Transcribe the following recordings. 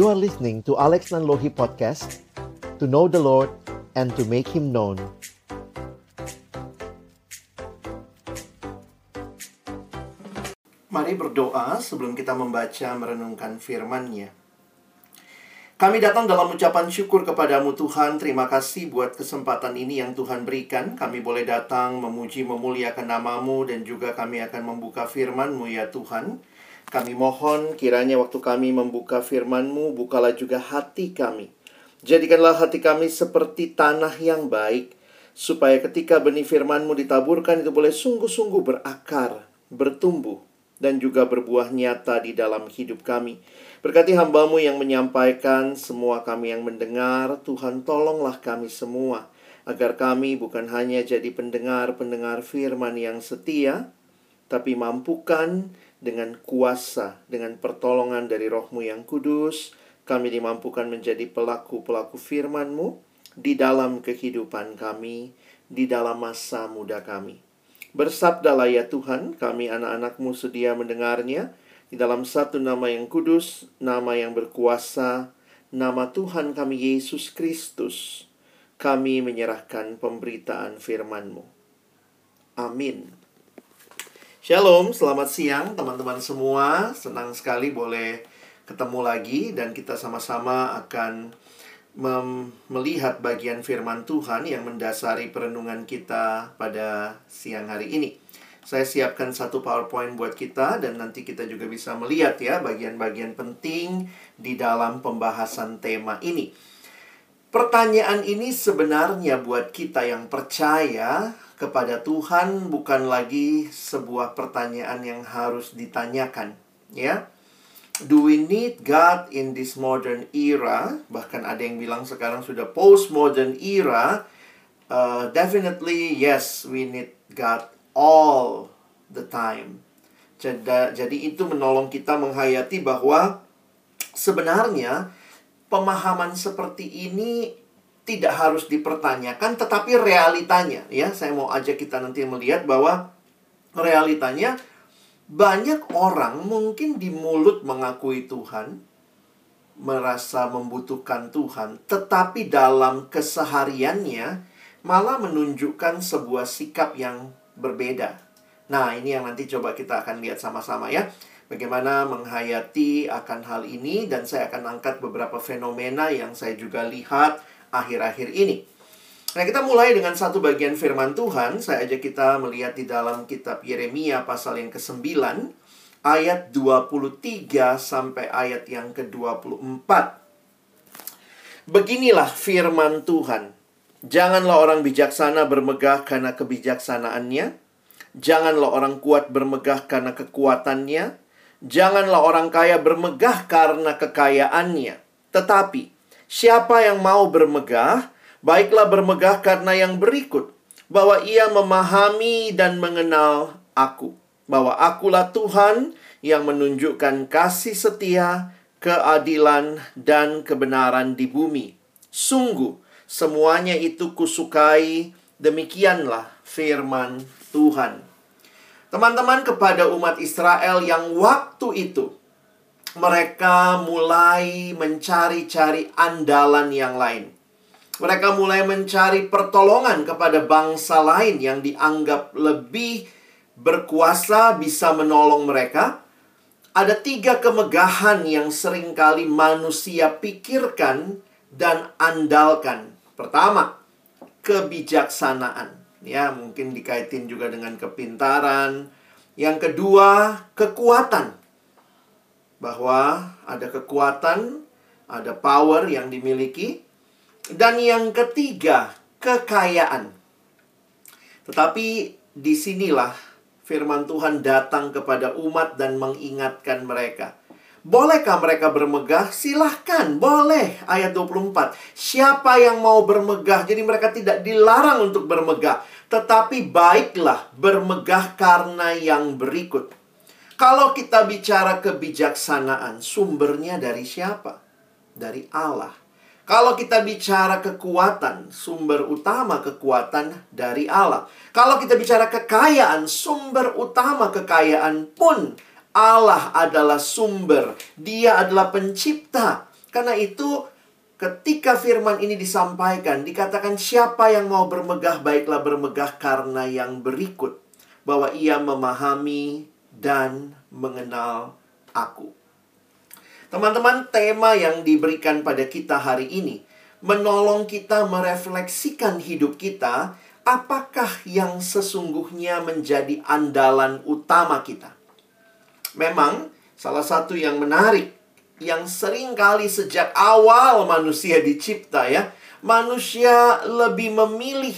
You are listening to Alex Nanlohi Podcast To know the Lord and to make Him known Mari berdoa sebelum kita membaca merenungkan firman-Nya. Kami datang dalam ucapan syukur kepadamu Tuhan. Terima kasih buat kesempatan ini yang Tuhan berikan. Kami boleh datang memuji memuliakan namamu dan juga kami akan membuka firman-Mu ya Tuhan. Kami mohon kiranya waktu kami membuka firman-Mu, bukalah juga hati kami. Jadikanlah hati kami seperti tanah yang baik, supaya ketika benih firman-Mu ditaburkan itu boleh sungguh-sungguh berakar, bertumbuh, dan juga berbuah nyata di dalam hidup kami. Berkati hambamu yang menyampaikan, semua kami yang mendengar, Tuhan tolonglah kami semua, agar kami bukan hanya jadi pendengar-pendengar firman yang setia, tapi mampukan dengan kuasa, dengan pertolongan dari rohmu yang kudus, kami dimampukan menjadi pelaku-pelaku firman-Mu di dalam kehidupan kami, di dalam masa muda kami. Bersabdalah ya Tuhan, kami anak-anakmu sedia mendengarnya di dalam satu nama yang kudus, nama yang berkuasa, nama Tuhan kami Yesus Kristus. Kami menyerahkan pemberitaan firman-Mu. Amin. Shalom, selamat siang teman-teman semua. Senang sekali boleh ketemu lagi dan kita sama-sama akan melihat bagian firman Tuhan yang mendasari perenungan kita pada siang hari ini. Saya siapkan satu PowerPoint buat kita dan nanti kita juga bisa melihat ya bagian-bagian penting di dalam pembahasan tema ini. Pertanyaan ini sebenarnya buat kita yang percaya kepada Tuhan bukan lagi sebuah pertanyaan yang harus ditanyakan, ya do we need God in this modern era? Bahkan ada yang bilang sekarang sudah postmodern era. Uh, definitely yes, we need God all the time. Jadi, jadi itu menolong kita menghayati bahwa sebenarnya pemahaman seperti ini tidak harus dipertanyakan, tetapi realitanya ya, saya mau ajak kita nanti melihat bahwa realitanya banyak orang mungkin di mulut mengakui Tuhan, merasa membutuhkan Tuhan, tetapi dalam kesehariannya malah menunjukkan sebuah sikap yang berbeda. Nah, ini yang nanti coba kita akan lihat sama-sama ya. Bagaimana menghayati akan hal ini dan saya akan angkat beberapa fenomena yang saya juga lihat akhir-akhir ini. Nah, kita mulai dengan satu bagian firman Tuhan. Saya ajak kita melihat di dalam kitab Yeremia pasal yang ke-9 ayat 23 sampai ayat yang ke-24. Beginilah firman Tuhan. Janganlah orang bijaksana bermegah karena kebijaksanaannya. Janganlah orang kuat bermegah karena kekuatannya. Janganlah orang kaya bermegah karena kekayaannya. Tetapi, siapa yang mau bermegah, Baiklah bermegah karena yang berikut, bahwa ia memahami dan mengenal aku, bahwa akulah Tuhan yang menunjukkan kasih setia, keadilan, dan kebenaran di bumi. Sungguh, semuanya itu kusukai, demikianlah firman Tuhan. Teman-teman kepada umat Israel yang waktu itu mereka mulai mencari-cari andalan yang lain mereka mulai mencari pertolongan kepada bangsa lain yang dianggap lebih berkuasa bisa menolong mereka. Ada tiga kemegahan yang sering kali manusia pikirkan dan andalkan. Pertama, kebijaksanaan. Ya, mungkin dikaitin juga dengan kepintaran. Yang kedua, kekuatan. Bahwa ada kekuatan, ada power yang dimiliki. Dan yang ketiga, kekayaan. Tetapi di sinilah firman Tuhan datang kepada umat dan mengingatkan mereka. Bolehkah mereka bermegah? Silahkan, boleh. Ayat 24. Siapa yang mau bermegah? Jadi mereka tidak dilarang untuk bermegah. Tetapi baiklah bermegah karena yang berikut. Kalau kita bicara kebijaksanaan, sumbernya dari siapa? Dari Allah. Kalau kita bicara kekuatan, sumber utama kekuatan dari Allah. Kalau kita bicara kekayaan, sumber utama kekayaan pun Allah adalah sumber. Dia adalah pencipta. Karena itu ketika firman ini disampaikan, dikatakan siapa yang mau bermegah, baiklah bermegah karena yang berikut. Bahwa ia memahami dan mengenal aku. Teman-teman, tema yang diberikan pada kita hari ini menolong kita merefleksikan hidup kita, apakah yang sesungguhnya menjadi andalan utama kita. Memang salah satu yang menarik yang sering kali sejak awal manusia dicipta ya, manusia lebih memilih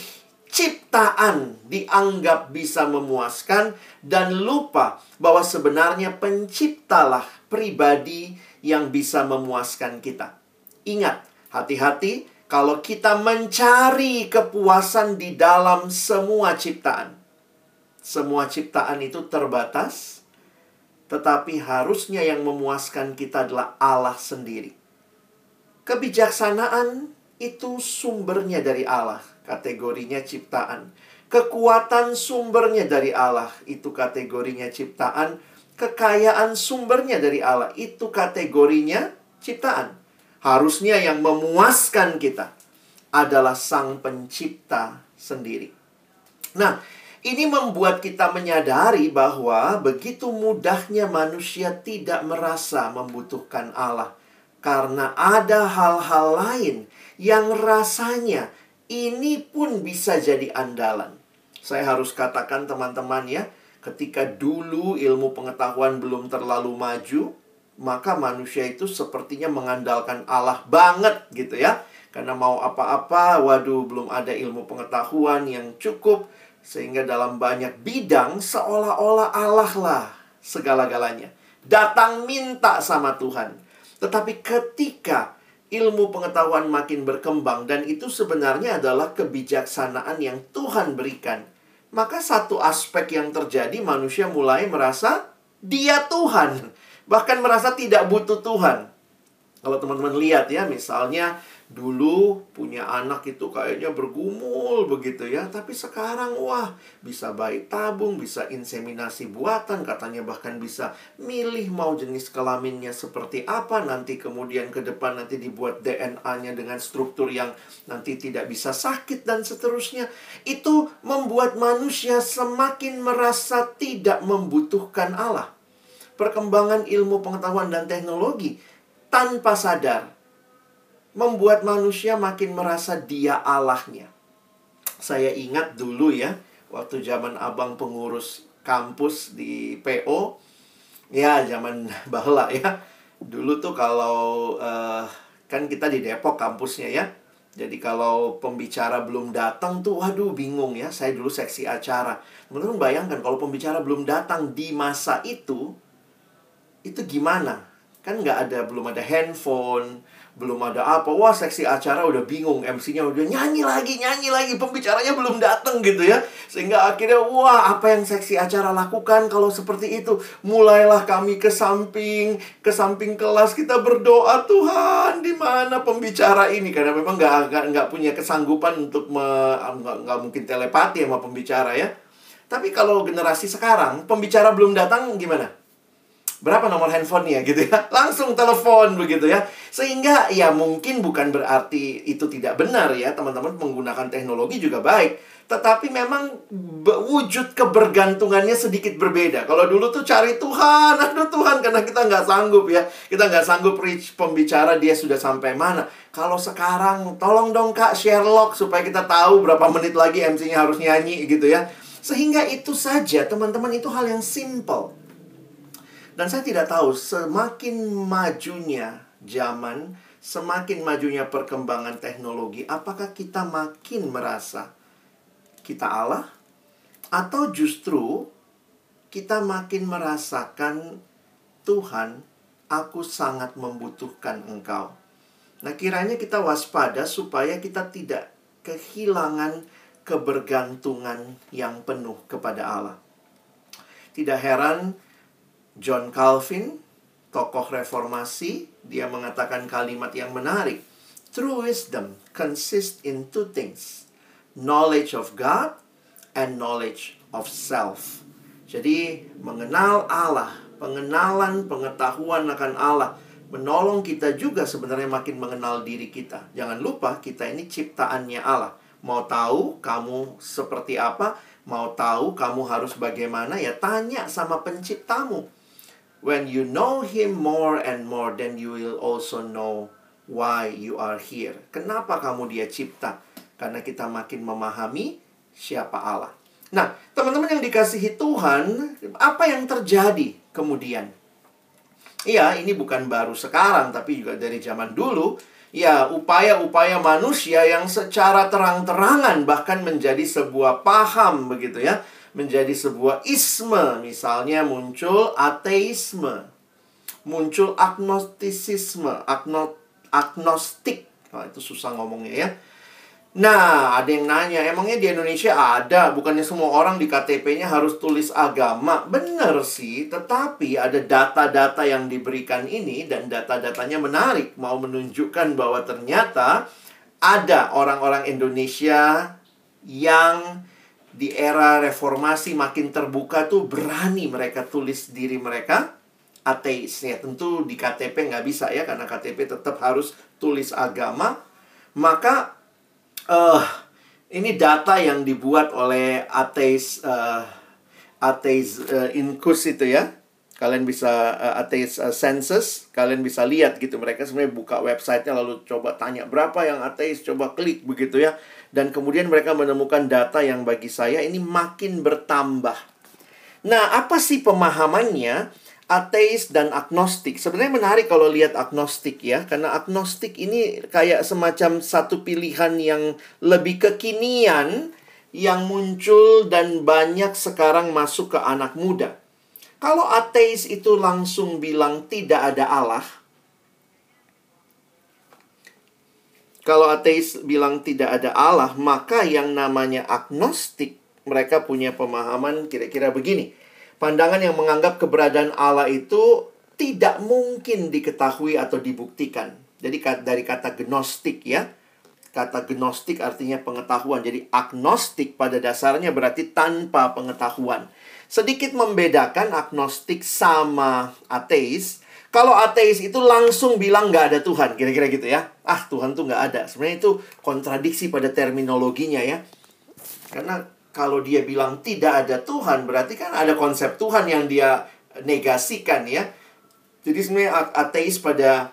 ciptaan dianggap bisa memuaskan dan lupa bahwa sebenarnya penciptalah pribadi yang bisa memuaskan kita. Ingat, hati-hati kalau kita mencari kepuasan di dalam semua ciptaan. Semua ciptaan itu terbatas, tetapi harusnya yang memuaskan kita adalah Allah sendiri. Kebijaksanaan itu sumbernya dari Allah, kategorinya ciptaan. Kekuatan sumbernya dari Allah, itu kategorinya ciptaan. Kekayaan sumbernya dari Allah, itu kategorinya ciptaan. Harusnya yang memuaskan kita adalah Sang Pencipta sendiri. Nah, ini membuat kita menyadari bahwa begitu mudahnya manusia tidak merasa membutuhkan Allah, karena ada hal-hal lain yang rasanya ini pun bisa jadi andalan. Saya harus katakan, teman-teman, ya, ketika dulu ilmu pengetahuan belum terlalu maju, maka manusia itu sepertinya mengandalkan Allah banget, gitu ya. Karena mau apa-apa, waduh, belum ada ilmu pengetahuan yang cukup sehingga dalam banyak bidang seolah-olah Allah lah segala-galanya. Datang minta sama Tuhan. Tetapi ketika ilmu pengetahuan makin berkembang dan itu sebenarnya adalah kebijaksanaan yang Tuhan berikan. Maka satu aspek yang terjadi manusia mulai merasa dia Tuhan. Bahkan merasa tidak butuh Tuhan. Kalau teman-teman lihat ya, misalnya Dulu punya anak itu kayaknya bergumul begitu ya Tapi sekarang wah bisa bayi tabung, bisa inseminasi buatan Katanya bahkan bisa milih mau jenis kelaminnya seperti apa Nanti kemudian ke depan nanti dibuat DNA-nya dengan struktur yang nanti tidak bisa sakit dan seterusnya. Itu membuat manusia semakin merasa tidak membutuhkan Allah. Perkembangan ilmu pengetahuan dan teknologi tanpa sadar membuat manusia makin merasa dia Allahnya. Saya ingat dulu ya, waktu zaman abang pengurus kampus di PO, ya zaman bahla ya. Dulu tuh kalau uh, kan kita di Depok kampusnya ya. Jadi kalau pembicara belum datang tuh waduh bingung ya. Saya dulu seksi acara. Menurut bayangkan kalau pembicara belum datang di masa itu itu gimana? Kan nggak ada belum ada handphone, belum ada apa. Wah seksi acara udah bingung. MC-nya udah nyanyi lagi nyanyi lagi. Pembicaranya belum datang gitu ya. Sehingga akhirnya wah apa yang seksi acara lakukan kalau seperti itu? Mulailah kami ke samping ke samping kelas. Kita berdoa Tuhan di mana pembicara ini? Karena memang nggak nggak punya kesanggupan untuk me, nggak mungkin telepati sama pembicara ya. Tapi kalau generasi sekarang pembicara belum datang gimana berapa nomor handphonenya gitu ya? Langsung telepon begitu ya. Sehingga ya mungkin bukan berarti itu tidak benar ya. Teman-teman menggunakan teknologi juga baik. Tetapi memang wujud kebergantungannya sedikit berbeda. Kalau dulu tuh cari Tuhan aduh Tuhan karena kita nggak sanggup ya. Kita nggak sanggup reach pembicara dia sudah sampai mana. Kalau sekarang tolong dong kak Sherlock supaya kita tahu berapa menit lagi MC-nya harus nyanyi gitu ya. Sehingga itu saja teman-teman itu hal yang simple dan saya tidak tahu semakin majunya zaman, semakin majunya perkembangan teknologi, apakah kita makin merasa kita Allah atau justru kita makin merasakan Tuhan, aku sangat membutuhkan Engkau. Nah, kiranya kita waspada supaya kita tidak kehilangan kebergantungan yang penuh kepada Allah. Tidak heran John Calvin, tokoh reformasi, dia mengatakan kalimat yang menarik. True wisdom consists in two things. Knowledge of God and knowledge of self. Jadi, mengenal Allah, pengenalan, pengetahuan akan Allah menolong kita juga sebenarnya makin mengenal diri kita. Jangan lupa kita ini ciptaannya Allah. Mau tahu kamu seperti apa? Mau tahu kamu harus bagaimana? Ya tanya sama penciptamu. When you know him more and more, then you will also know why you are here. Kenapa kamu dia cipta? Karena kita makin memahami siapa Allah. Nah, teman-teman yang dikasihi Tuhan, apa yang terjadi kemudian? Iya, ini bukan baru sekarang, tapi juga dari zaman dulu. Ya, upaya-upaya manusia yang secara terang-terangan bahkan menjadi sebuah paham begitu ya. Menjadi sebuah isme. Misalnya muncul ateisme. Muncul agnostisisme. Agno agnostik. Nah, itu susah ngomongnya ya Nah, ada yang nanya, emangnya di Indonesia ada? Bukannya semua orang di KTP-nya harus tulis agama? Benar sih, tetapi ada data-data yang diberikan ini dan data-datanya menarik. Mau menunjukkan bahwa ternyata ada orang-orang Indonesia yang di era reformasi makin terbuka tuh berani mereka tulis diri mereka ateis. Ya, tentu di KTP nggak bisa ya, karena KTP tetap harus tulis agama. Maka uh, ini data yang dibuat oleh ateis uh, ateis uh, inkus itu ya kalian bisa uh, ateis uh, census kalian bisa lihat gitu mereka sebenarnya buka websitenya lalu coba tanya berapa yang ateis coba klik begitu ya dan kemudian mereka menemukan data yang bagi saya ini makin bertambah nah apa sih pemahamannya ateis dan agnostik. Sebenarnya menarik kalau lihat agnostik ya, karena agnostik ini kayak semacam satu pilihan yang lebih kekinian yang muncul dan banyak sekarang masuk ke anak muda. Kalau ateis itu langsung bilang tidak ada Allah, kalau ateis bilang tidak ada Allah, maka yang namanya agnostik mereka punya pemahaman kira-kira begini Pandangan yang menganggap keberadaan Allah itu tidak mungkin diketahui atau dibuktikan. Jadi dari kata gnostik ya. Kata gnostik artinya pengetahuan. Jadi agnostik pada dasarnya berarti tanpa pengetahuan. Sedikit membedakan agnostik sama ateis. Kalau ateis itu langsung bilang nggak ada Tuhan, kira-kira gitu ya. Ah, Tuhan tuh nggak ada. Sebenarnya itu kontradiksi pada terminologinya ya. Karena kalau dia bilang tidak ada Tuhan, berarti kan ada konsep Tuhan yang dia negasikan ya. Jadi sebenarnya ateis pada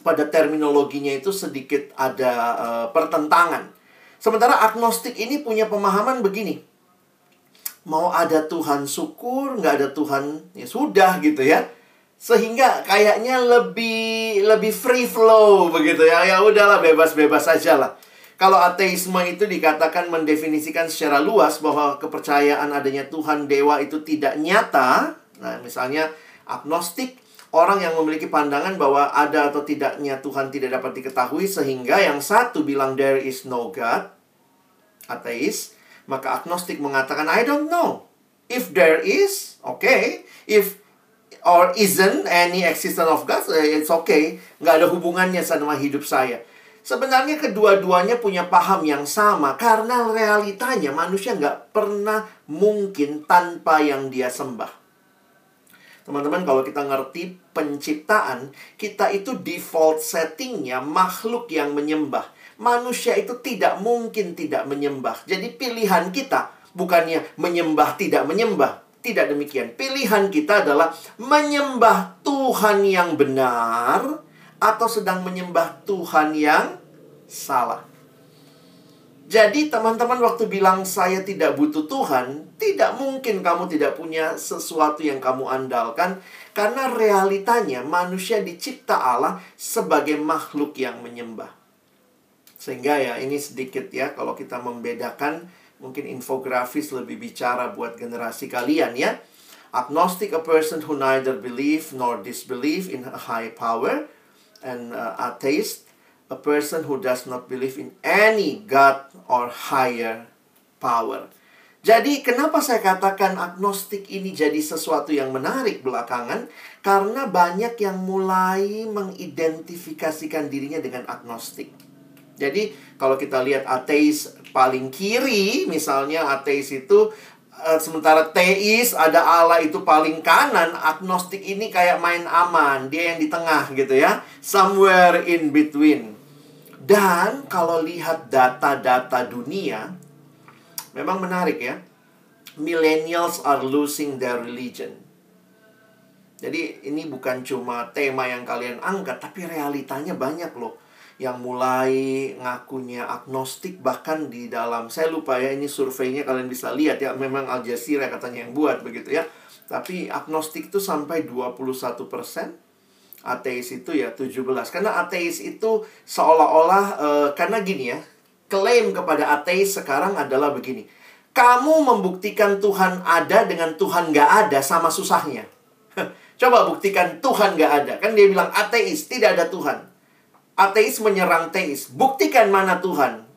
pada terminologinya itu sedikit ada uh, pertentangan. Sementara agnostik ini punya pemahaman begini. Mau ada Tuhan syukur, nggak ada Tuhan ya sudah gitu ya. Sehingga kayaknya lebih lebih free flow begitu ya. Ya udahlah bebas-bebas aja lah. Kalau ateisme itu dikatakan mendefinisikan secara luas bahwa kepercayaan adanya Tuhan dewa itu tidak nyata. Nah, misalnya agnostik, orang yang memiliki pandangan bahwa ada atau tidaknya Tuhan tidak dapat diketahui sehingga yang satu bilang there is no God, ateis, maka agnostik mengatakan I don't know. If there is, okay. If or isn't any existence of God, it's okay. Nggak ada hubungannya sama hidup saya. Sebenarnya kedua-duanya punya paham yang sama karena realitanya manusia nggak pernah mungkin tanpa yang dia sembah. Teman-teman kalau kita ngerti penciptaan, kita itu default settingnya makhluk yang menyembah. Manusia itu tidak mungkin tidak menyembah. Jadi pilihan kita bukannya menyembah tidak menyembah. Tidak demikian. Pilihan kita adalah menyembah Tuhan yang benar atau sedang menyembah Tuhan yang salah. Jadi teman-teman waktu bilang saya tidak butuh Tuhan, tidak mungkin kamu tidak punya sesuatu yang kamu andalkan karena realitanya manusia dicipta Allah sebagai makhluk yang menyembah. Sehingga ya ini sedikit ya kalau kita membedakan mungkin infografis lebih bicara buat generasi kalian ya. Agnostic a person who neither believe nor disbelieve in a high power and uh, atheist a person who does not believe in any God or higher power. Jadi kenapa saya katakan agnostik ini jadi sesuatu yang menarik belakangan? Karena banyak yang mulai mengidentifikasikan dirinya dengan agnostik. Jadi kalau kita lihat ateis paling kiri, misalnya ateis itu uh, sementara teis ada Allah itu paling kanan, agnostik ini kayak main aman, dia yang di tengah gitu ya, somewhere in between. Dan kalau lihat data-data dunia, memang menarik ya. Millennials are losing their religion. Jadi ini bukan cuma tema yang kalian angkat, tapi realitanya banyak loh yang mulai ngakunya agnostik bahkan di dalam saya lupa ya ini surveinya kalian bisa lihat ya memang Al Jazeera katanya yang buat begitu ya. Tapi agnostik itu sampai 21 persen ateis itu ya 17 karena ateis itu seolah-olah e, karena gini ya klaim kepada ateis sekarang adalah begini kamu membuktikan Tuhan ada dengan Tuhan gak ada sama susahnya. Coba buktikan Tuhan gak ada. Kan dia bilang ateis tidak ada Tuhan Ateis menyerang teis. Buktikan mana Tuhan.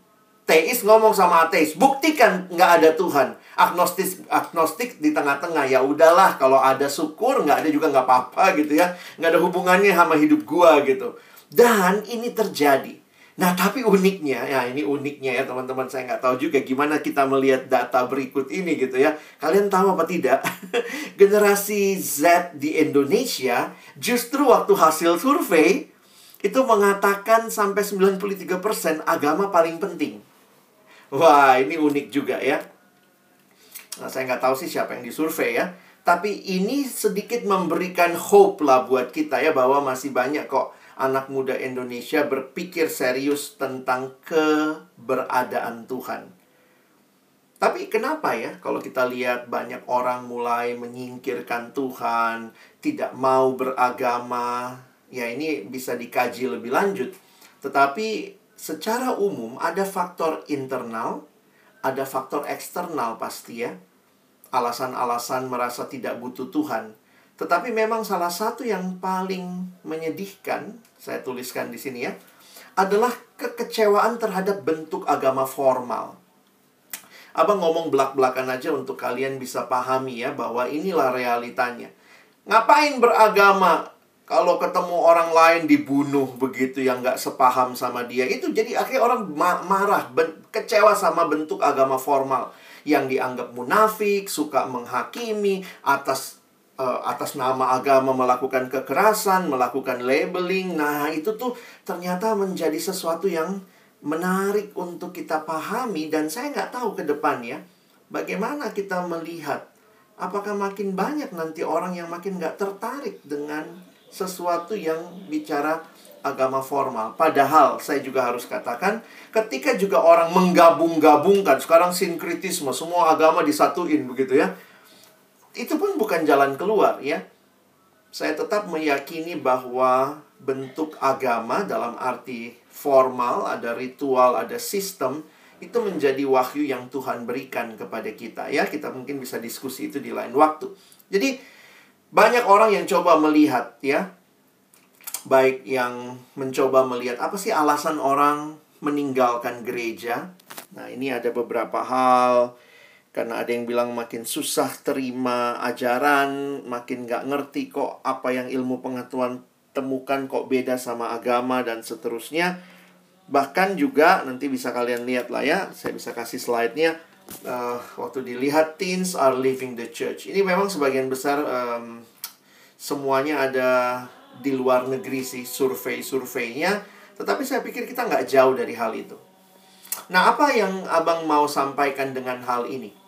Teis ngomong sama ateis, buktikan nggak ada Tuhan. Agnostik agnostik di tengah-tengah ya udahlah kalau ada syukur nggak ada juga nggak apa-apa gitu ya nggak ada hubungannya sama hidup gua gitu. Dan ini terjadi. Nah, tapi uniknya, ya ini uniknya ya teman-teman, saya nggak tahu juga gimana kita melihat data berikut ini gitu ya. Kalian tahu apa tidak? Generasi Z di Indonesia justru waktu hasil survei itu mengatakan sampai 93% agama paling penting. Wah, ini unik juga ya. Nah, saya nggak tahu sih siapa yang disurvei ya. Tapi ini sedikit memberikan hope lah buat kita ya bahwa masih banyak kok anak muda Indonesia berpikir serius tentang keberadaan Tuhan. Tapi kenapa ya kalau kita lihat banyak orang mulai menyingkirkan Tuhan, tidak mau beragama, ya ini bisa dikaji lebih lanjut. Tetapi secara umum ada faktor internal, ada faktor eksternal pasti ya. Alasan-alasan merasa tidak butuh Tuhan. Tetapi memang salah satu yang paling menyedihkan, saya tuliskan di sini ya, adalah kekecewaan terhadap bentuk agama formal. Abang ngomong belak-belakan aja untuk kalian bisa pahami ya bahwa inilah realitanya. Ngapain beragama? Kalau ketemu orang lain dibunuh begitu yang nggak sepaham sama dia itu jadi akhirnya orang ma marah, kecewa sama bentuk agama formal yang dianggap munafik, suka menghakimi atas uh, atas nama agama melakukan kekerasan, melakukan labeling. Nah, itu tuh ternyata menjadi sesuatu yang menarik untuk kita pahami dan saya nggak tahu ke depannya bagaimana kita melihat apakah makin banyak nanti orang yang makin nggak tertarik dengan sesuatu yang bicara agama formal. Padahal saya juga harus katakan, ketika juga orang menggabung-gabungkan, sekarang sinkritisme, semua agama disatuin begitu ya. Itu pun bukan jalan keluar ya. Saya tetap meyakini bahwa bentuk agama dalam arti formal, ada ritual, ada sistem, itu menjadi wahyu yang Tuhan berikan kepada kita ya. Kita mungkin bisa diskusi itu di lain waktu. Jadi banyak orang yang coba melihat ya, baik yang mencoba melihat apa sih alasan orang meninggalkan gereja. Nah, ini ada beberapa hal karena ada yang bilang makin susah terima ajaran, makin gak ngerti kok apa yang ilmu pengetahuan temukan kok beda sama agama dan seterusnya. Bahkan juga nanti bisa kalian lihat lah ya, saya bisa kasih slide-nya uh, waktu dilihat teens are leaving the church. Ini memang sebagian besar um, semuanya ada di luar negeri sih survei-surveinya. Tetapi saya pikir kita nggak jauh dari hal itu. Nah, apa yang abang mau sampaikan dengan hal ini?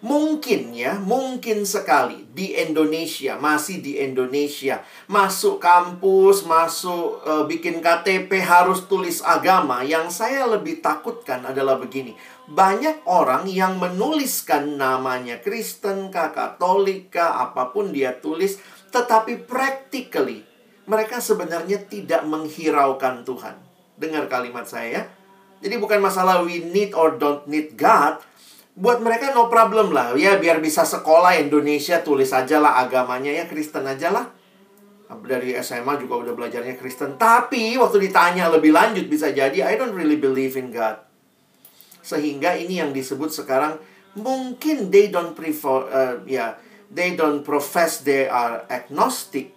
Mungkin ya, mungkin sekali di Indonesia, masih di Indonesia, masuk kampus, masuk e, bikin KTP harus tulis agama. Yang saya lebih takutkan adalah begini. Banyak orang yang menuliskan namanya Kristen, Katolik, apa pun dia tulis, tetapi practically mereka sebenarnya tidak menghiraukan Tuhan. Dengar kalimat saya ya. Jadi bukan masalah we need or don't need God, buat mereka no problem lah. Ya biar bisa sekolah Indonesia tulis aja lah agamanya. Ya Kristen aja lah. Dari SMA juga udah belajarnya Kristen. Tapi waktu ditanya lebih lanjut bisa jadi I don't really believe in God. Sehingga ini yang disebut sekarang mungkin they don't prefer uh, ya they don't profess they are agnostic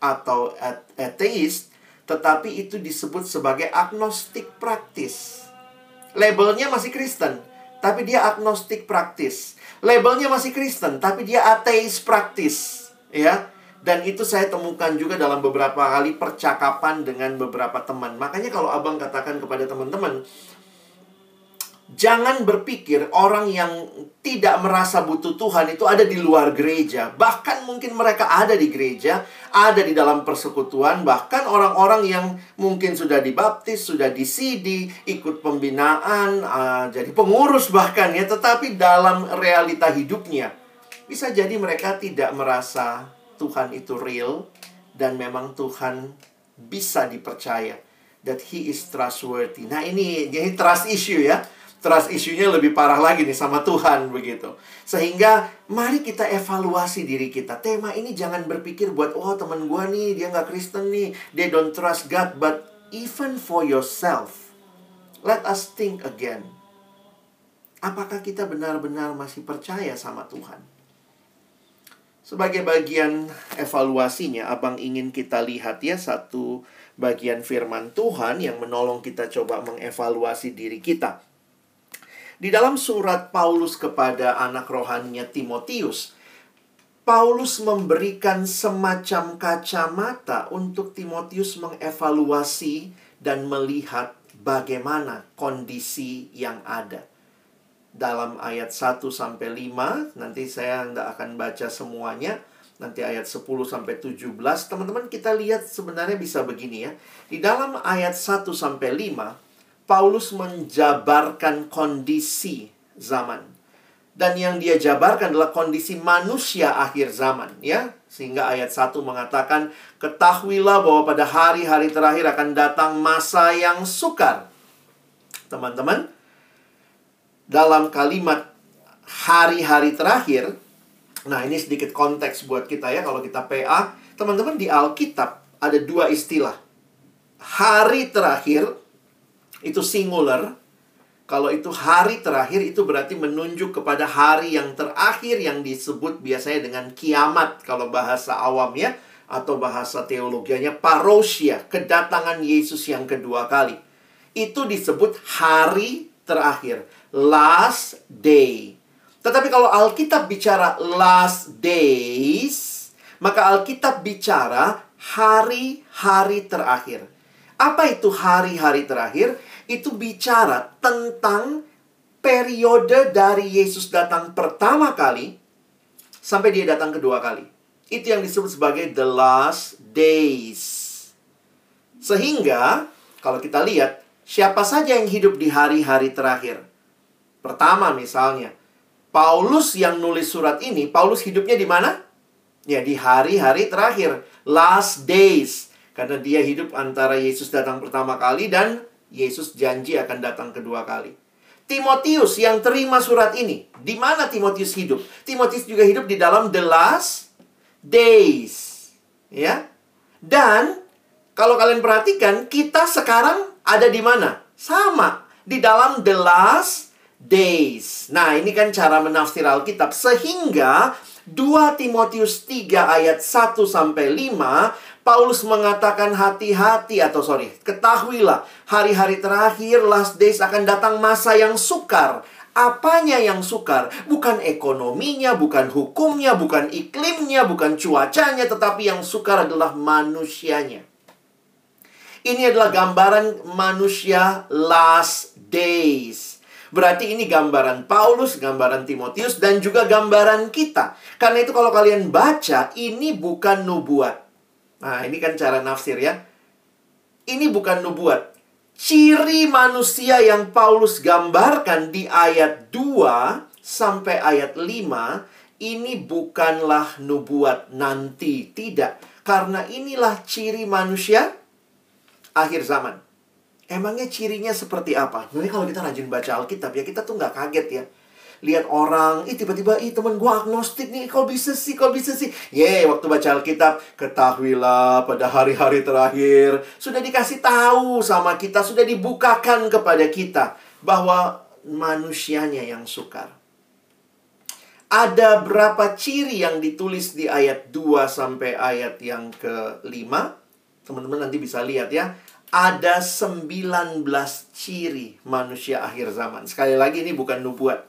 atau atheist tetapi itu disebut sebagai agnostic practice labelnya masih Kristen tapi dia agnostik praktis. Labelnya masih Kristen, tapi dia ateis praktis, ya. Dan itu saya temukan juga dalam beberapa kali percakapan dengan beberapa teman. Makanya kalau Abang katakan kepada teman-teman, Jangan berpikir orang yang tidak merasa butuh Tuhan itu ada di luar gereja. Bahkan mungkin mereka ada di gereja, ada di dalam persekutuan, bahkan orang-orang yang mungkin sudah dibaptis, sudah di CD, ikut pembinaan, uh, jadi pengurus bahkan ya, tetapi dalam realita hidupnya bisa jadi mereka tidak merasa Tuhan itu real dan memang Tuhan bisa dipercaya that he is trustworthy. Nah, ini jadi trust issue ya trust isunya lebih parah lagi nih sama Tuhan begitu. Sehingga mari kita evaluasi diri kita. Tema ini jangan berpikir buat oh teman gua nih dia nggak Kristen nih, they don't trust God, but even for yourself. Let us think again. Apakah kita benar-benar masih percaya sama Tuhan? Sebagai bagian evaluasinya, Abang ingin kita lihat ya satu bagian firman Tuhan yang menolong kita coba mengevaluasi diri kita. Di dalam surat Paulus kepada anak rohaninya Timotius, Paulus memberikan semacam kacamata untuk Timotius mengevaluasi dan melihat bagaimana kondisi yang ada. Dalam ayat 1 sampai 5, nanti saya tidak akan baca semuanya. Nanti ayat 10 sampai 17, teman-teman kita lihat sebenarnya bisa begini ya. Di dalam ayat 1 sampai 5, Paulus menjabarkan kondisi zaman. Dan yang dia jabarkan adalah kondisi manusia akhir zaman, ya. Sehingga ayat 1 mengatakan, "Ketahuilah bahwa pada hari-hari terakhir akan datang masa yang sukar." Teman-teman, dalam kalimat hari-hari terakhir, nah ini sedikit konteks buat kita ya kalau kita PA, teman-teman di Alkitab ada dua istilah. Hari terakhir itu singular. Kalau itu hari terakhir itu berarti menunjuk kepada hari yang terakhir yang disebut biasanya dengan kiamat kalau bahasa awam ya atau bahasa teologianya parosia, kedatangan Yesus yang kedua kali. Itu disebut hari terakhir, last day. Tetapi kalau Alkitab bicara last days, maka Alkitab bicara hari-hari terakhir. Apa itu hari-hari terakhir? Itu bicara tentang periode dari Yesus datang pertama kali sampai dia datang kedua kali. Itu yang disebut sebagai the last days. Sehingga kalau kita lihat siapa saja yang hidup di hari-hari terakhir. Pertama misalnya, Paulus yang nulis surat ini, Paulus hidupnya di mana? Ya di hari-hari terakhir, last days. Karena dia hidup antara Yesus datang pertama kali dan Yesus janji akan datang kedua kali. Timotius yang terima surat ini, di mana Timotius hidup? Timotius juga hidup di dalam the last days. Ya. Dan kalau kalian perhatikan, kita sekarang ada di mana? Sama, di dalam the last days. Nah, ini kan cara menafsir Alkitab sehingga 2 Timotius 3 ayat 1 sampai 5 Paulus mengatakan hati-hati atau sorry, ketahuilah hari-hari terakhir last days akan datang masa yang sukar. Apanya yang sukar? Bukan ekonominya, bukan hukumnya, bukan iklimnya, bukan cuacanya, tetapi yang sukar adalah manusianya. Ini adalah gambaran manusia last days. Berarti ini gambaran Paulus, gambaran Timotius, dan juga gambaran kita. Karena itu kalau kalian baca, ini bukan nubuat. Nah, ini kan cara nafsir ya. Ini bukan nubuat. Ciri manusia yang Paulus gambarkan di ayat 2 sampai ayat 5 ini bukanlah nubuat nanti, tidak. Karena inilah ciri manusia akhir zaman. Emangnya cirinya seperti apa? Jadi kalau kita rajin baca Alkitab ya kita tuh nggak kaget ya lihat orang, ih tiba-tiba ih teman gua agnostik nih, kok bisa sih, kok bisa sih. Ye, waktu baca Alkitab, ketahuilah pada hari-hari terakhir sudah dikasih tahu sama kita, sudah dibukakan kepada kita bahwa manusianya yang sukar. Ada berapa ciri yang ditulis di ayat 2 sampai ayat yang ke-5? Teman-teman nanti bisa lihat ya. ada 19 ciri manusia akhir zaman. Sekali lagi ini bukan nubuat.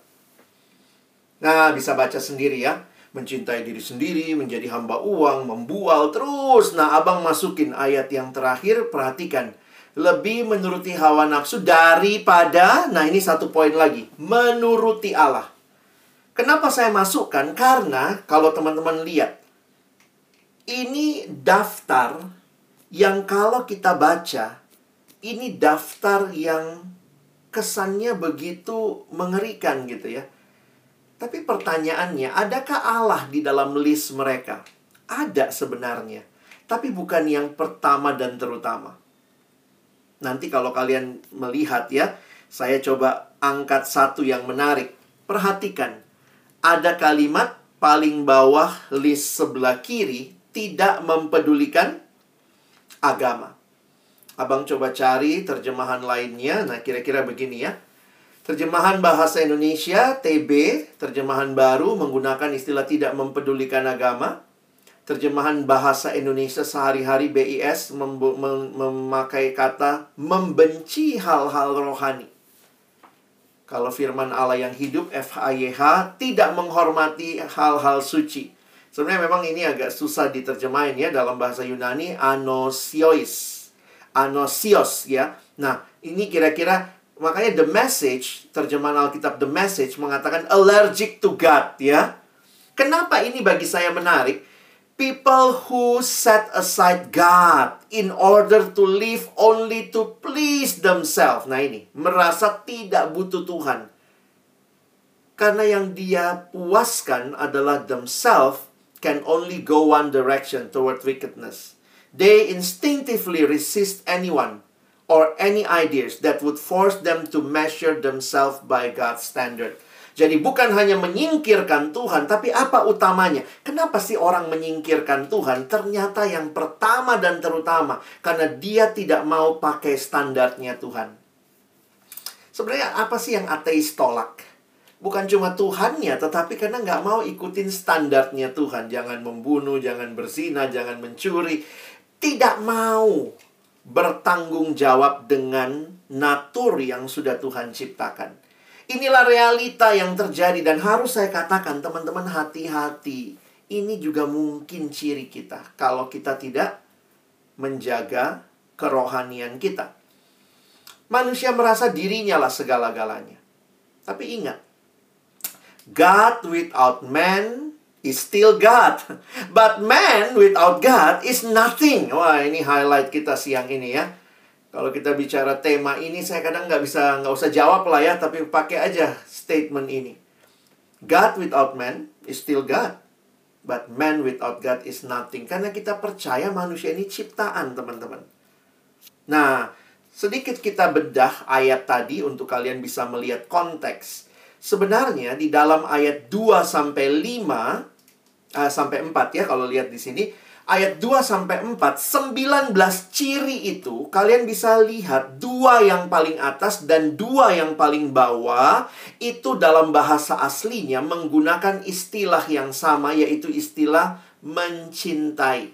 Nah, bisa baca sendiri ya. Mencintai diri sendiri, menjadi hamba uang, membual terus. Nah, abang masukin ayat yang terakhir, perhatikan. Lebih menuruti hawa nafsu daripada, nah ini satu poin lagi, menuruti Allah. Kenapa saya masukkan? Karena kalau teman-teman lihat, ini daftar yang kalau kita baca, ini daftar yang kesannya begitu mengerikan gitu ya. Tapi pertanyaannya, adakah Allah di dalam list mereka? Ada sebenarnya, tapi bukan yang pertama dan terutama. Nanti kalau kalian melihat ya, saya coba angkat satu yang menarik. Perhatikan, ada kalimat paling bawah list sebelah kiri tidak mempedulikan agama. Abang coba cari terjemahan lainnya. Nah, kira-kira begini ya. Terjemahan bahasa Indonesia TB, terjemahan baru menggunakan istilah tidak mempedulikan agama. Terjemahan bahasa Indonesia sehari-hari BIS mem mem memakai kata membenci hal-hal rohani. Kalau firman Allah yang hidup FHYH tidak menghormati hal-hal suci. Sebenarnya memang ini agak susah diterjemahin ya dalam bahasa Yunani anosiois. Anosios ya. Nah, ini kira-kira makanya the message terjemahan Alkitab the message mengatakan allergic to God ya. Kenapa ini bagi saya menarik? people who set aside God in order to live only to please themselves. Nah ini, merasa tidak butuh Tuhan. Karena yang dia puaskan adalah themselves can only go one direction toward wickedness. They instinctively resist anyone or any ideas that would force them to measure themselves by God's standard. Jadi bukan hanya menyingkirkan Tuhan, tapi apa utamanya? Kenapa sih orang menyingkirkan Tuhan? Ternyata yang pertama dan terutama, karena dia tidak mau pakai standarnya Tuhan. Sebenarnya apa sih yang ateis tolak? Bukan cuma Tuhannya, tetapi karena nggak mau ikutin standarnya Tuhan. Jangan membunuh, jangan berzina, jangan mencuri. Tidak mau bertanggung jawab dengan natur yang sudah Tuhan ciptakan. Inilah realita yang terjadi dan harus saya katakan teman-teman hati-hati. Ini juga mungkin ciri kita kalau kita tidak menjaga kerohanian kita. Manusia merasa dirinya lah segala-galanya. Tapi ingat, God without man is still God. But man without God is nothing. Wah, ini highlight kita siang ini ya. Kalau kita bicara tema ini, saya kadang nggak bisa nggak usah jawab lah ya, tapi pakai aja statement ini. God without man is still God, but man without God is nothing. Karena kita percaya manusia ini ciptaan, teman-teman. Nah, sedikit kita bedah ayat tadi untuk kalian bisa melihat konteks. Sebenarnya di dalam ayat 2 sampai 5 uh, sampai 4 ya kalau lihat di sini ayat 2 sampai 4, 19 ciri itu kalian bisa lihat dua yang paling atas dan dua yang paling bawah itu dalam bahasa aslinya menggunakan istilah yang sama yaitu istilah mencintai.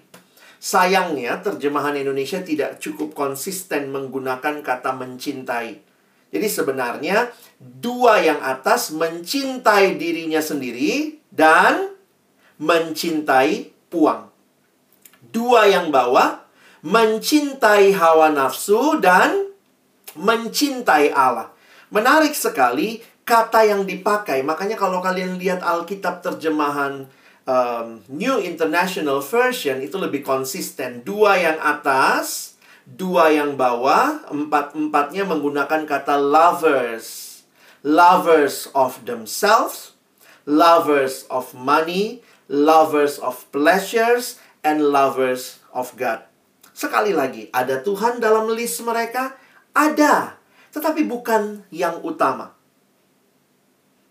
Sayangnya terjemahan Indonesia tidak cukup konsisten menggunakan kata mencintai. Jadi sebenarnya dua yang atas mencintai dirinya sendiri dan mencintai puang. Dua yang bawah, mencintai hawa nafsu dan mencintai Allah. Menarik sekali kata yang dipakai. Makanya kalau kalian lihat Alkitab terjemahan um, New International Version itu lebih konsisten. Dua yang atas, dua yang bawah, empat-empatnya menggunakan kata lovers. Lovers of themselves, lovers of money, lovers of pleasures, and lovers of God. Sekali lagi, ada Tuhan dalam list mereka? Ada, tetapi bukan yang utama.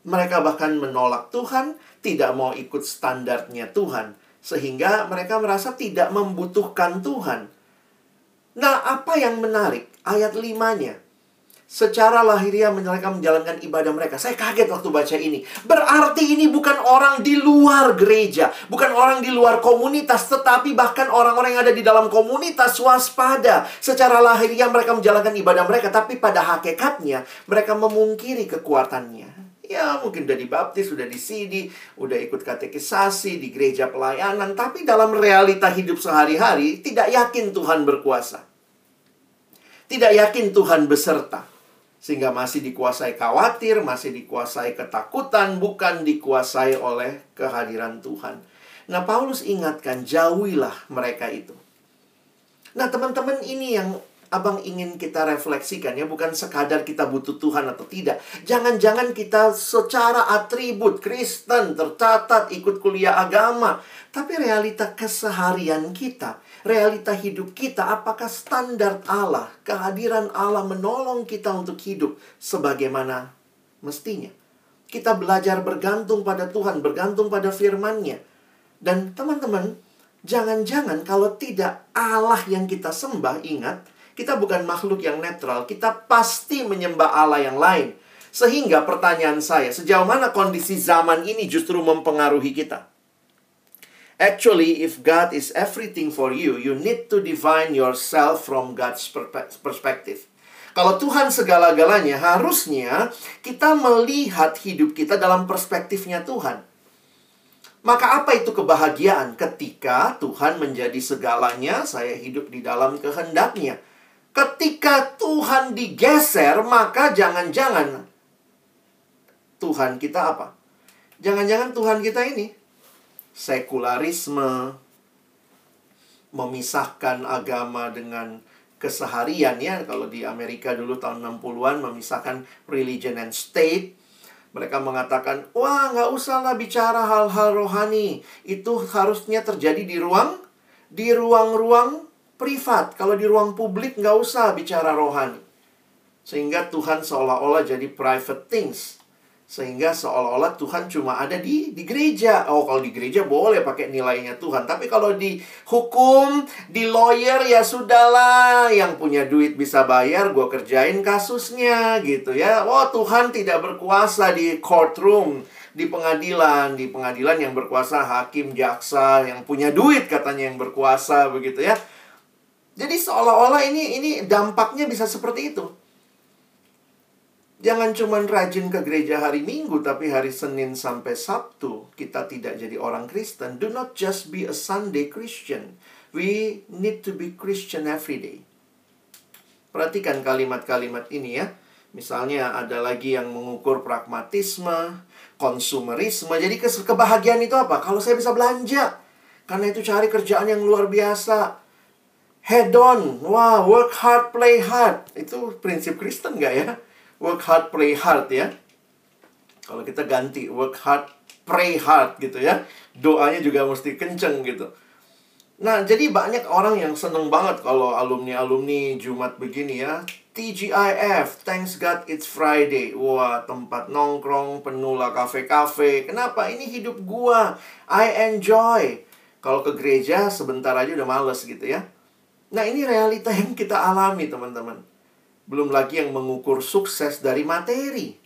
Mereka bahkan menolak Tuhan, tidak mau ikut standarnya Tuhan, sehingga mereka merasa tidak membutuhkan Tuhan. Nah, apa yang menarik? Ayat limanya. secara lahiriah mereka menjalankan ibadah mereka. Saya kaget waktu baca ini. Berarti ini bukan orang di luar gereja, bukan orang di luar komunitas, tetapi bahkan orang-orang yang ada di dalam komunitas waspada. Secara lahiriah mereka menjalankan ibadah mereka, tapi pada hakikatnya mereka memungkiri kekuatannya. Ya mungkin udah dibaptis, sudah di CD, udah ikut katekisasi di gereja pelayanan, tapi dalam realita hidup sehari-hari tidak yakin Tuhan berkuasa. Tidak yakin Tuhan beserta. Sehingga masih dikuasai khawatir, masih dikuasai ketakutan, bukan dikuasai oleh kehadiran Tuhan. Nah, Paulus ingatkan, jauhilah mereka itu. Nah, teman-teman ini yang abang ingin kita refleksikan ya bukan sekadar kita butuh Tuhan atau tidak. Jangan-jangan kita secara atribut Kristen tercatat ikut kuliah agama, tapi realita keseharian kita realita hidup kita, apakah standar Allah, kehadiran Allah menolong kita untuk hidup sebagaimana mestinya. Kita belajar bergantung pada Tuhan, bergantung pada firman-Nya. Dan teman-teman, jangan-jangan kalau tidak Allah yang kita sembah, ingat, kita bukan makhluk yang netral, kita pasti menyembah Allah yang lain. Sehingga pertanyaan saya, sejauh mana kondisi zaman ini justru mempengaruhi kita? Actually, if God is everything for you, you need to define yourself from God's perspective. Kalau Tuhan segala-galanya, harusnya kita melihat hidup kita dalam perspektifnya Tuhan. Maka apa itu kebahagiaan ketika Tuhan menjadi segalanya, saya hidup di dalam kehendaknya. Ketika Tuhan digeser, maka jangan-jangan Tuhan kita apa? Jangan-jangan Tuhan kita ini sekularisme, memisahkan agama dengan keseharian ya. Kalau di Amerika dulu tahun 60-an memisahkan religion and state. Mereka mengatakan, wah nggak usahlah bicara hal-hal rohani. Itu harusnya terjadi di ruang, di ruang-ruang privat. Kalau di ruang publik nggak usah bicara rohani. Sehingga Tuhan seolah-olah jadi private things. Sehingga seolah-olah Tuhan cuma ada di di gereja. Oh, kalau di gereja boleh pakai nilainya Tuhan. Tapi kalau di hukum, di lawyer ya sudahlah. Yang punya duit bisa bayar, gue kerjain kasusnya gitu ya. Oh, Tuhan tidak berkuasa di courtroom, di pengadilan. Di pengadilan yang berkuasa hakim, jaksa, yang punya duit katanya yang berkuasa begitu ya. Jadi seolah-olah ini ini dampaknya bisa seperti itu. Jangan cuma rajin ke gereja hari Minggu, tapi hari Senin sampai Sabtu kita tidak jadi orang Kristen. Do not just be a Sunday Christian. We need to be Christian every day. Perhatikan kalimat-kalimat ini ya. Misalnya ada lagi yang mengukur pragmatisme, konsumerisme. Jadi kebahagiaan itu apa? Kalau saya bisa belanja. Karena itu cari kerjaan yang luar biasa. Head on. Wah, wow, work hard, play hard. Itu prinsip Kristen nggak ya? Work hard, play hard ya. Kalau kita ganti work hard, pray hard gitu ya. Doanya juga mesti kenceng gitu. Nah, jadi banyak orang yang seneng banget kalau alumni-alumni Jumat begini ya. TGIF, thanks God it's Friday. Wah, tempat nongkrong, penuh lah kafe-kafe. Kenapa? Ini hidup gua. I enjoy. Kalau ke gereja sebentar aja udah males gitu ya. Nah, ini realita yang kita alami, teman-teman. Belum lagi yang mengukur sukses dari materi.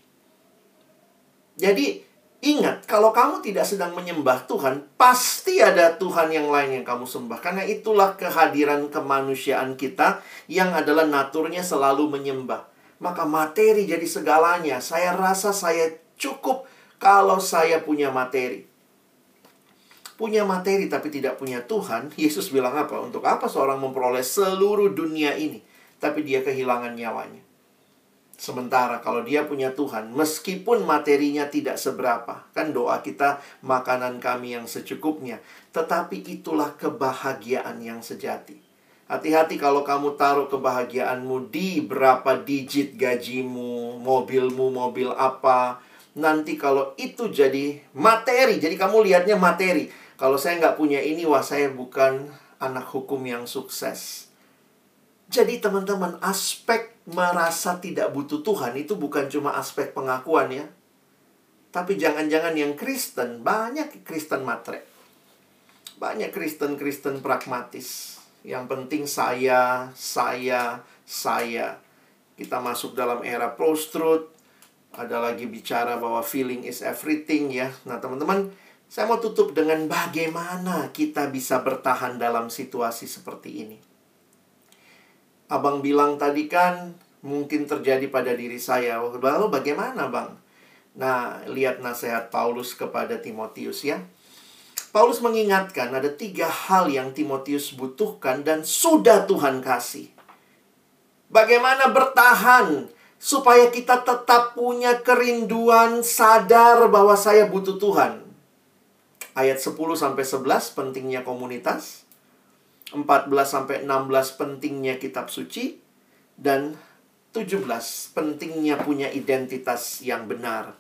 Jadi, ingat, kalau kamu tidak sedang menyembah Tuhan, pasti ada Tuhan yang lain yang kamu sembah. Karena itulah kehadiran kemanusiaan kita yang adalah naturnya selalu menyembah. Maka materi jadi segalanya. Saya rasa saya cukup kalau saya punya materi. Punya materi tapi tidak punya Tuhan, Yesus bilang apa? Untuk apa seorang memperoleh seluruh dunia ini? Tapi dia kehilangan nyawanya. Sementara kalau dia punya Tuhan, meskipun materinya tidak seberapa, kan doa kita makanan kami yang secukupnya, tetapi itulah kebahagiaan yang sejati. Hati-hati kalau kamu taruh kebahagiaanmu di berapa digit gajimu, mobilmu, mobil apa. Nanti kalau itu jadi materi, jadi kamu lihatnya materi. Kalau saya nggak punya ini, wah saya bukan anak hukum yang sukses. Jadi teman-teman, aspek merasa tidak butuh Tuhan itu bukan cuma aspek pengakuan ya. Tapi jangan-jangan yang Kristen, banyak Kristen matre. Banyak Kristen-Kristen pragmatis. Yang penting saya, saya, saya. Kita masuk dalam era post-truth. Ada lagi bicara bahwa feeling is everything ya. Nah, teman-teman, saya mau tutup dengan bagaimana kita bisa bertahan dalam situasi seperti ini. Abang bilang tadi kan mungkin terjadi pada diri saya. Lalu bagaimana, Bang? Nah, lihat nasihat Paulus kepada Timotius ya. Paulus mengingatkan ada tiga hal yang Timotius butuhkan dan sudah Tuhan kasih. Bagaimana bertahan supaya kita tetap punya kerinduan sadar bahwa saya butuh Tuhan. Ayat 10 sampai 11 pentingnya komunitas. 14 sampai 16 pentingnya kitab suci dan 17 pentingnya punya identitas yang benar.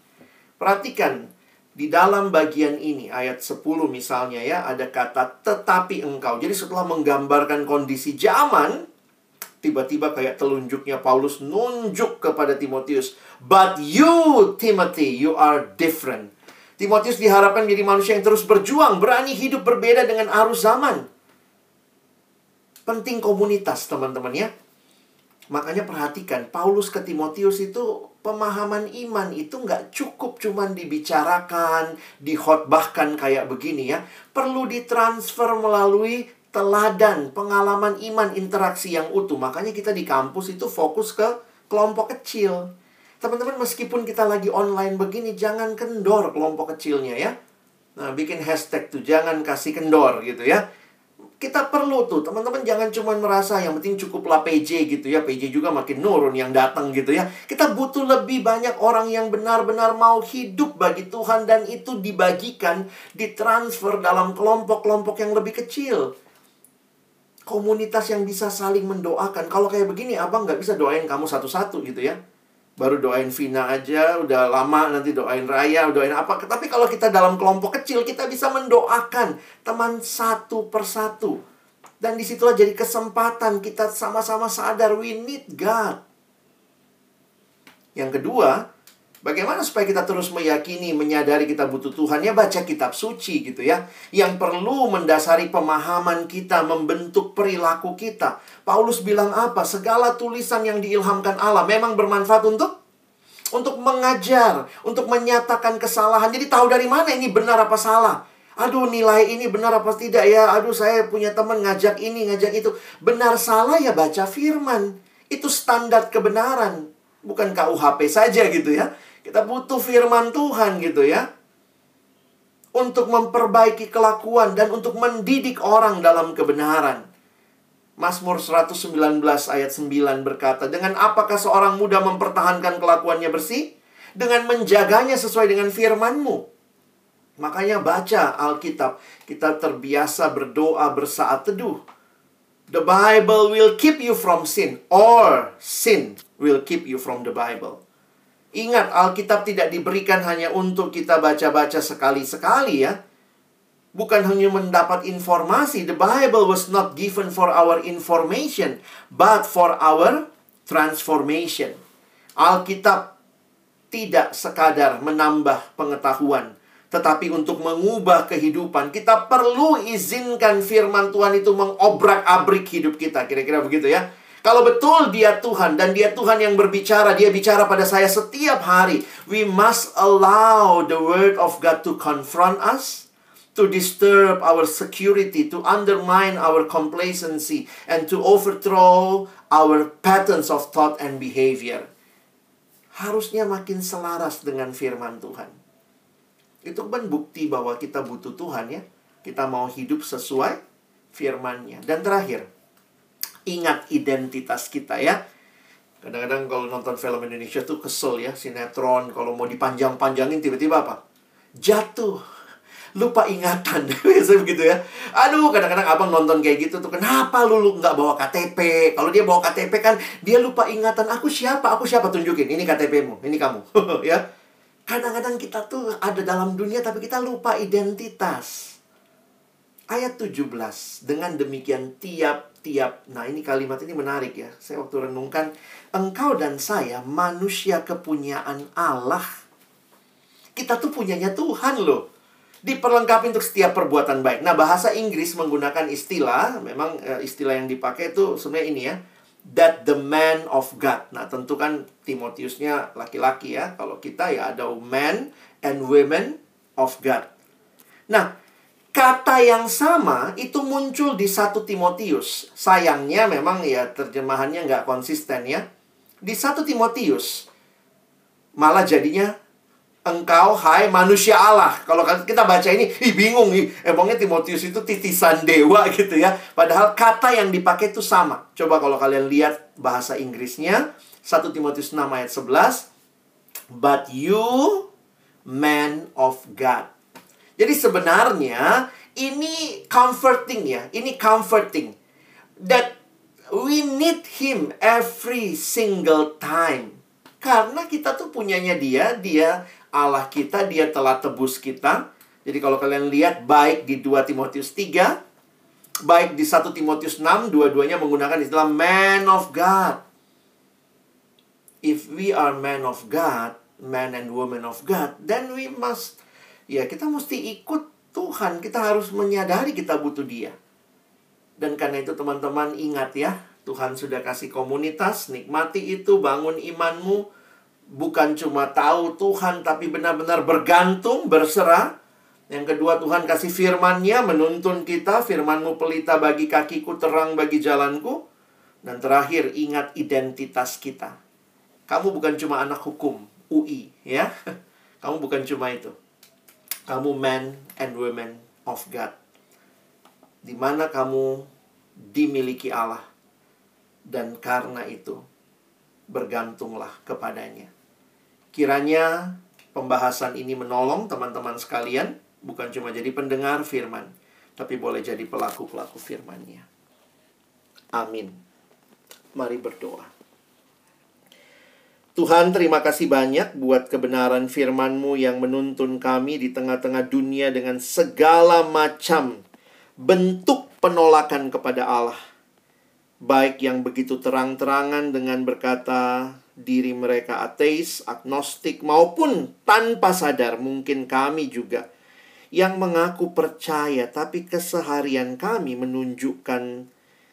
Perhatikan di dalam bagian ini ayat 10 misalnya ya ada kata tetapi engkau. Jadi setelah menggambarkan kondisi zaman tiba-tiba kayak telunjuknya Paulus nunjuk kepada Timotius, "But you, Timothy, you are different." Timotius diharapkan menjadi manusia yang terus berjuang, berani hidup berbeda dengan arus zaman. Penting komunitas, teman-teman ya. Makanya perhatikan, Paulus ke Timotius itu pemahaman iman itu nggak cukup cuman dibicarakan, dihotbahkan kayak begini ya. Perlu ditransfer melalui teladan, pengalaman iman, interaksi yang utuh. Makanya kita di kampus itu fokus ke kelompok kecil. Teman-teman meskipun kita lagi online begini jangan kendor kelompok kecilnya ya. Nah, bikin hashtag tuh jangan kasih kendor gitu ya. Kita perlu tuh, teman-teman jangan cuma merasa yang penting cukuplah PJ gitu ya. PJ juga makin nurun yang datang gitu ya. Kita butuh lebih banyak orang yang benar-benar mau hidup bagi Tuhan dan itu dibagikan, ditransfer dalam kelompok-kelompok yang lebih kecil komunitas yang bisa saling mendoakan. Kalau kayak begini, abang nggak bisa doain kamu satu-satu gitu ya baru doain Vina aja, udah lama nanti doain Raya, doain apa. Tapi kalau kita dalam kelompok kecil, kita bisa mendoakan teman satu persatu. Dan di situlah jadi kesempatan kita sama-sama sadar we need God. Yang kedua, Bagaimana supaya kita terus meyakini, menyadari kita butuh Tuhan? Ya baca kitab suci gitu ya. Yang perlu mendasari pemahaman kita, membentuk perilaku kita. Paulus bilang apa? Segala tulisan yang diilhamkan Allah memang bermanfaat untuk untuk mengajar, untuk menyatakan kesalahan. Jadi tahu dari mana ini benar apa salah. Aduh nilai ini benar apa tidak ya. Aduh saya punya teman ngajak ini, ngajak itu. Benar salah ya baca firman. Itu standar kebenaran. Bukan KUHP saja gitu ya. Kita butuh firman Tuhan gitu ya. Untuk memperbaiki kelakuan dan untuk mendidik orang dalam kebenaran. Mazmur 119 ayat 9 berkata, Dengan apakah seorang muda mempertahankan kelakuannya bersih? Dengan menjaganya sesuai dengan firmanmu. Makanya baca Alkitab. Kita terbiasa berdoa bersaat teduh. The Bible will keep you from sin. Or sin will keep you from the Bible. Ingat, Alkitab tidak diberikan hanya untuk kita baca-baca sekali-sekali ya. Bukan hanya mendapat informasi. The Bible was not given for our information, but for our transformation. Alkitab tidak sekadar menambah pengetahuan, tetapi untuk mengubah kehidupan. Kita perlu izinkan firman Tuhan itu mengobrak-abrik hidup kita. Kira-kira begitu ya. Kalau betul dia Tuhan dan dia Tuhan yang berbicara, dia bicara pada saya setiap hari. We must allow the word of God to confront us, to disturb our security, to undermine our complacency, and to overthrow our patterns of thought and behavior. Harusnya makin selaras dengan firman Tuhan. Itu kan bukti bahwa kita butuh Tuhan ya. Kita mau hidup sesuai firman-Nya. Dan terakhir, ingat identitas kita ya. Kadang-kadang kalau nonton film Indonesia tuh kesel ya, sinetron kalau mau dipanjang-panjangin tiba-tiba apa? Jatuh. Lupa ingatan. Biasa begitu ya. Aduh, kadang-kadang abang nonton kayak gitu tuh. Kenapa lu, lu nggak bawa KTP? Kalau dia bawa KTP kan, dia lupa ingatan. Aku siapa? Aku siapa? Tunjukin. Ini KTP-mu. Ini kamu. ya. Kadang-kadang kita tuh ada dalam dunia tapi kita lupa identitas. Ayat 17. Dengan demikian tiap tiap nah ini kalimat ini menarik ya saya waktu renungkan engkau dan saya manusia kepunyaan Allah kita tuh punyanya Tuhan loh diperlengkapi untuk setiap perbuatan baik nah bahasa Inggris menggunakan istilah memang eh, istilah yang dipakai itu sebenarnya ini ya that the man of God. Nah, tentu kan Timotiusnya laki-laki ya. Kalau kita ya ada men and women of God. Nah, kata yang sama itu muncul di satu Timotius. Sayangnya memang ya terjemahannya nggak konsisten ya. Di satu Timotius malah jadinya engkau hai manusia Allah. Kalau kan kita baca ini, ih bingung nih. Emangnya Timotius itu titisan dewa gitu ya. Padahal kata yang dipakai itu sama. Coba kalau kalian lihat bahasa Inggrisnya, 1 Timotius 6 ayat 11. But you man of God. Jadi sebenarnya ini comforting ya. Ini comforting. That we need him every single time. Karena kita tuh punyanya dia, dia Allah kita, dia telah tebus kita. Jadi kalau kalian lihat baik di 2 Timotius 3, baik di 1 Timotius 6, dua-duanya menggunakan istilah man of God. If we are man of God, man and woman of God, then we must, ya kita mesti ikut Tuhan. Kita harus menyadari kita butuh dia. Dan karena itu teman-teman ingat ya, Tuhan sudah kasih komunitas, nikmati itu, bangun imanmu, bukan cuma tahu Tuhan tapi benar-benar bergantung, berserah. Yang kedua Tuhan kasih firman-Nya menuntun kita, firman-Mu pelita bagi kakiku, terang bagi jalanku. Dan terakhir ingat identitas kita. Kamu bukan cuma anak hukum, UI, ya. Kamu bukan cuma itu. Kamu man and women of God. Di mana kamu dimiliki Allah. Dan karena itu bergantunglah kepadanya. Kiranya pembahasan ini menolong teman-teman sekalian, bukan cuma jadi pendengar firman, tapi boleh jadi pelaku-pelaku firman-Nya. Amin. Mari berdoa. Tuhan, terima kasih banyak buat kebenaran firman-Mu yang menuntun kami di tengah-tengah dunia dengan segala macam bentuk penolakan kepada Allah. Baik yang begitu terang-terangan dengan berkata, diri mereka ateis, agnostik, maupun tanpa sadar mungkin kami juga yang mengaku percaya, tapi keseharian kami menunjukkan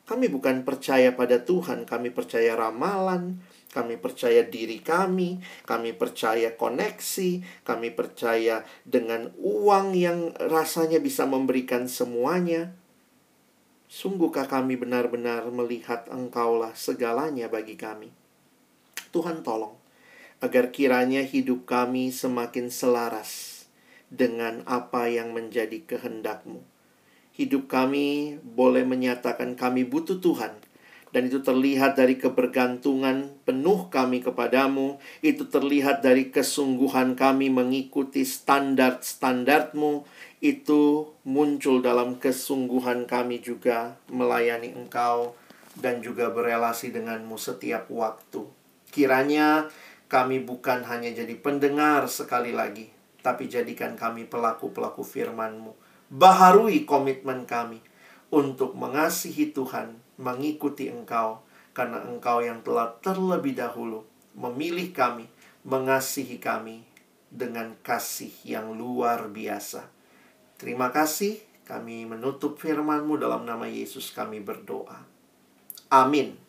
kami bukan percaya pada Tuhan, kami percaya ramalan, kami percaya diri kami, kami percaya koneksi, kami percaya dengan uang yang rasanya bisa memberikan semuanya. Sungguhkah kami benar-benar melihat Engkaulah segalanya bagi kami? Tuhan tolong agar kiranya hidup kami semakin selaras dengan apa yang menjadi kehendakmu. Hidup kami boleh menyatakan kami butuh Tuhan, dan itu terlihat dari kebergantungan penuh kami kepadamu. Itu terlihat dari kesungguhan kami mengikuti standar-standarmu. Itu muncul dalam kesungguhan kami juga melayani Engkau dan juga berelasi denganmu setiap waktu. Kiranya kami bukan hanya jadi pendengar sekali lagi, tapi jadikan kami pelaku-pelaku firman-Mu. Baharui komitmen kami untuk mengasihi Tuhan, mengikuti Engkau, karena Engkau yang telah terlebih dahulu memilih kami, mengasihi kami dengan kasih yang luar biasa. Terima kasih, kami menutup firman-Mu dalam nama Yesus kami berdoa. Amin.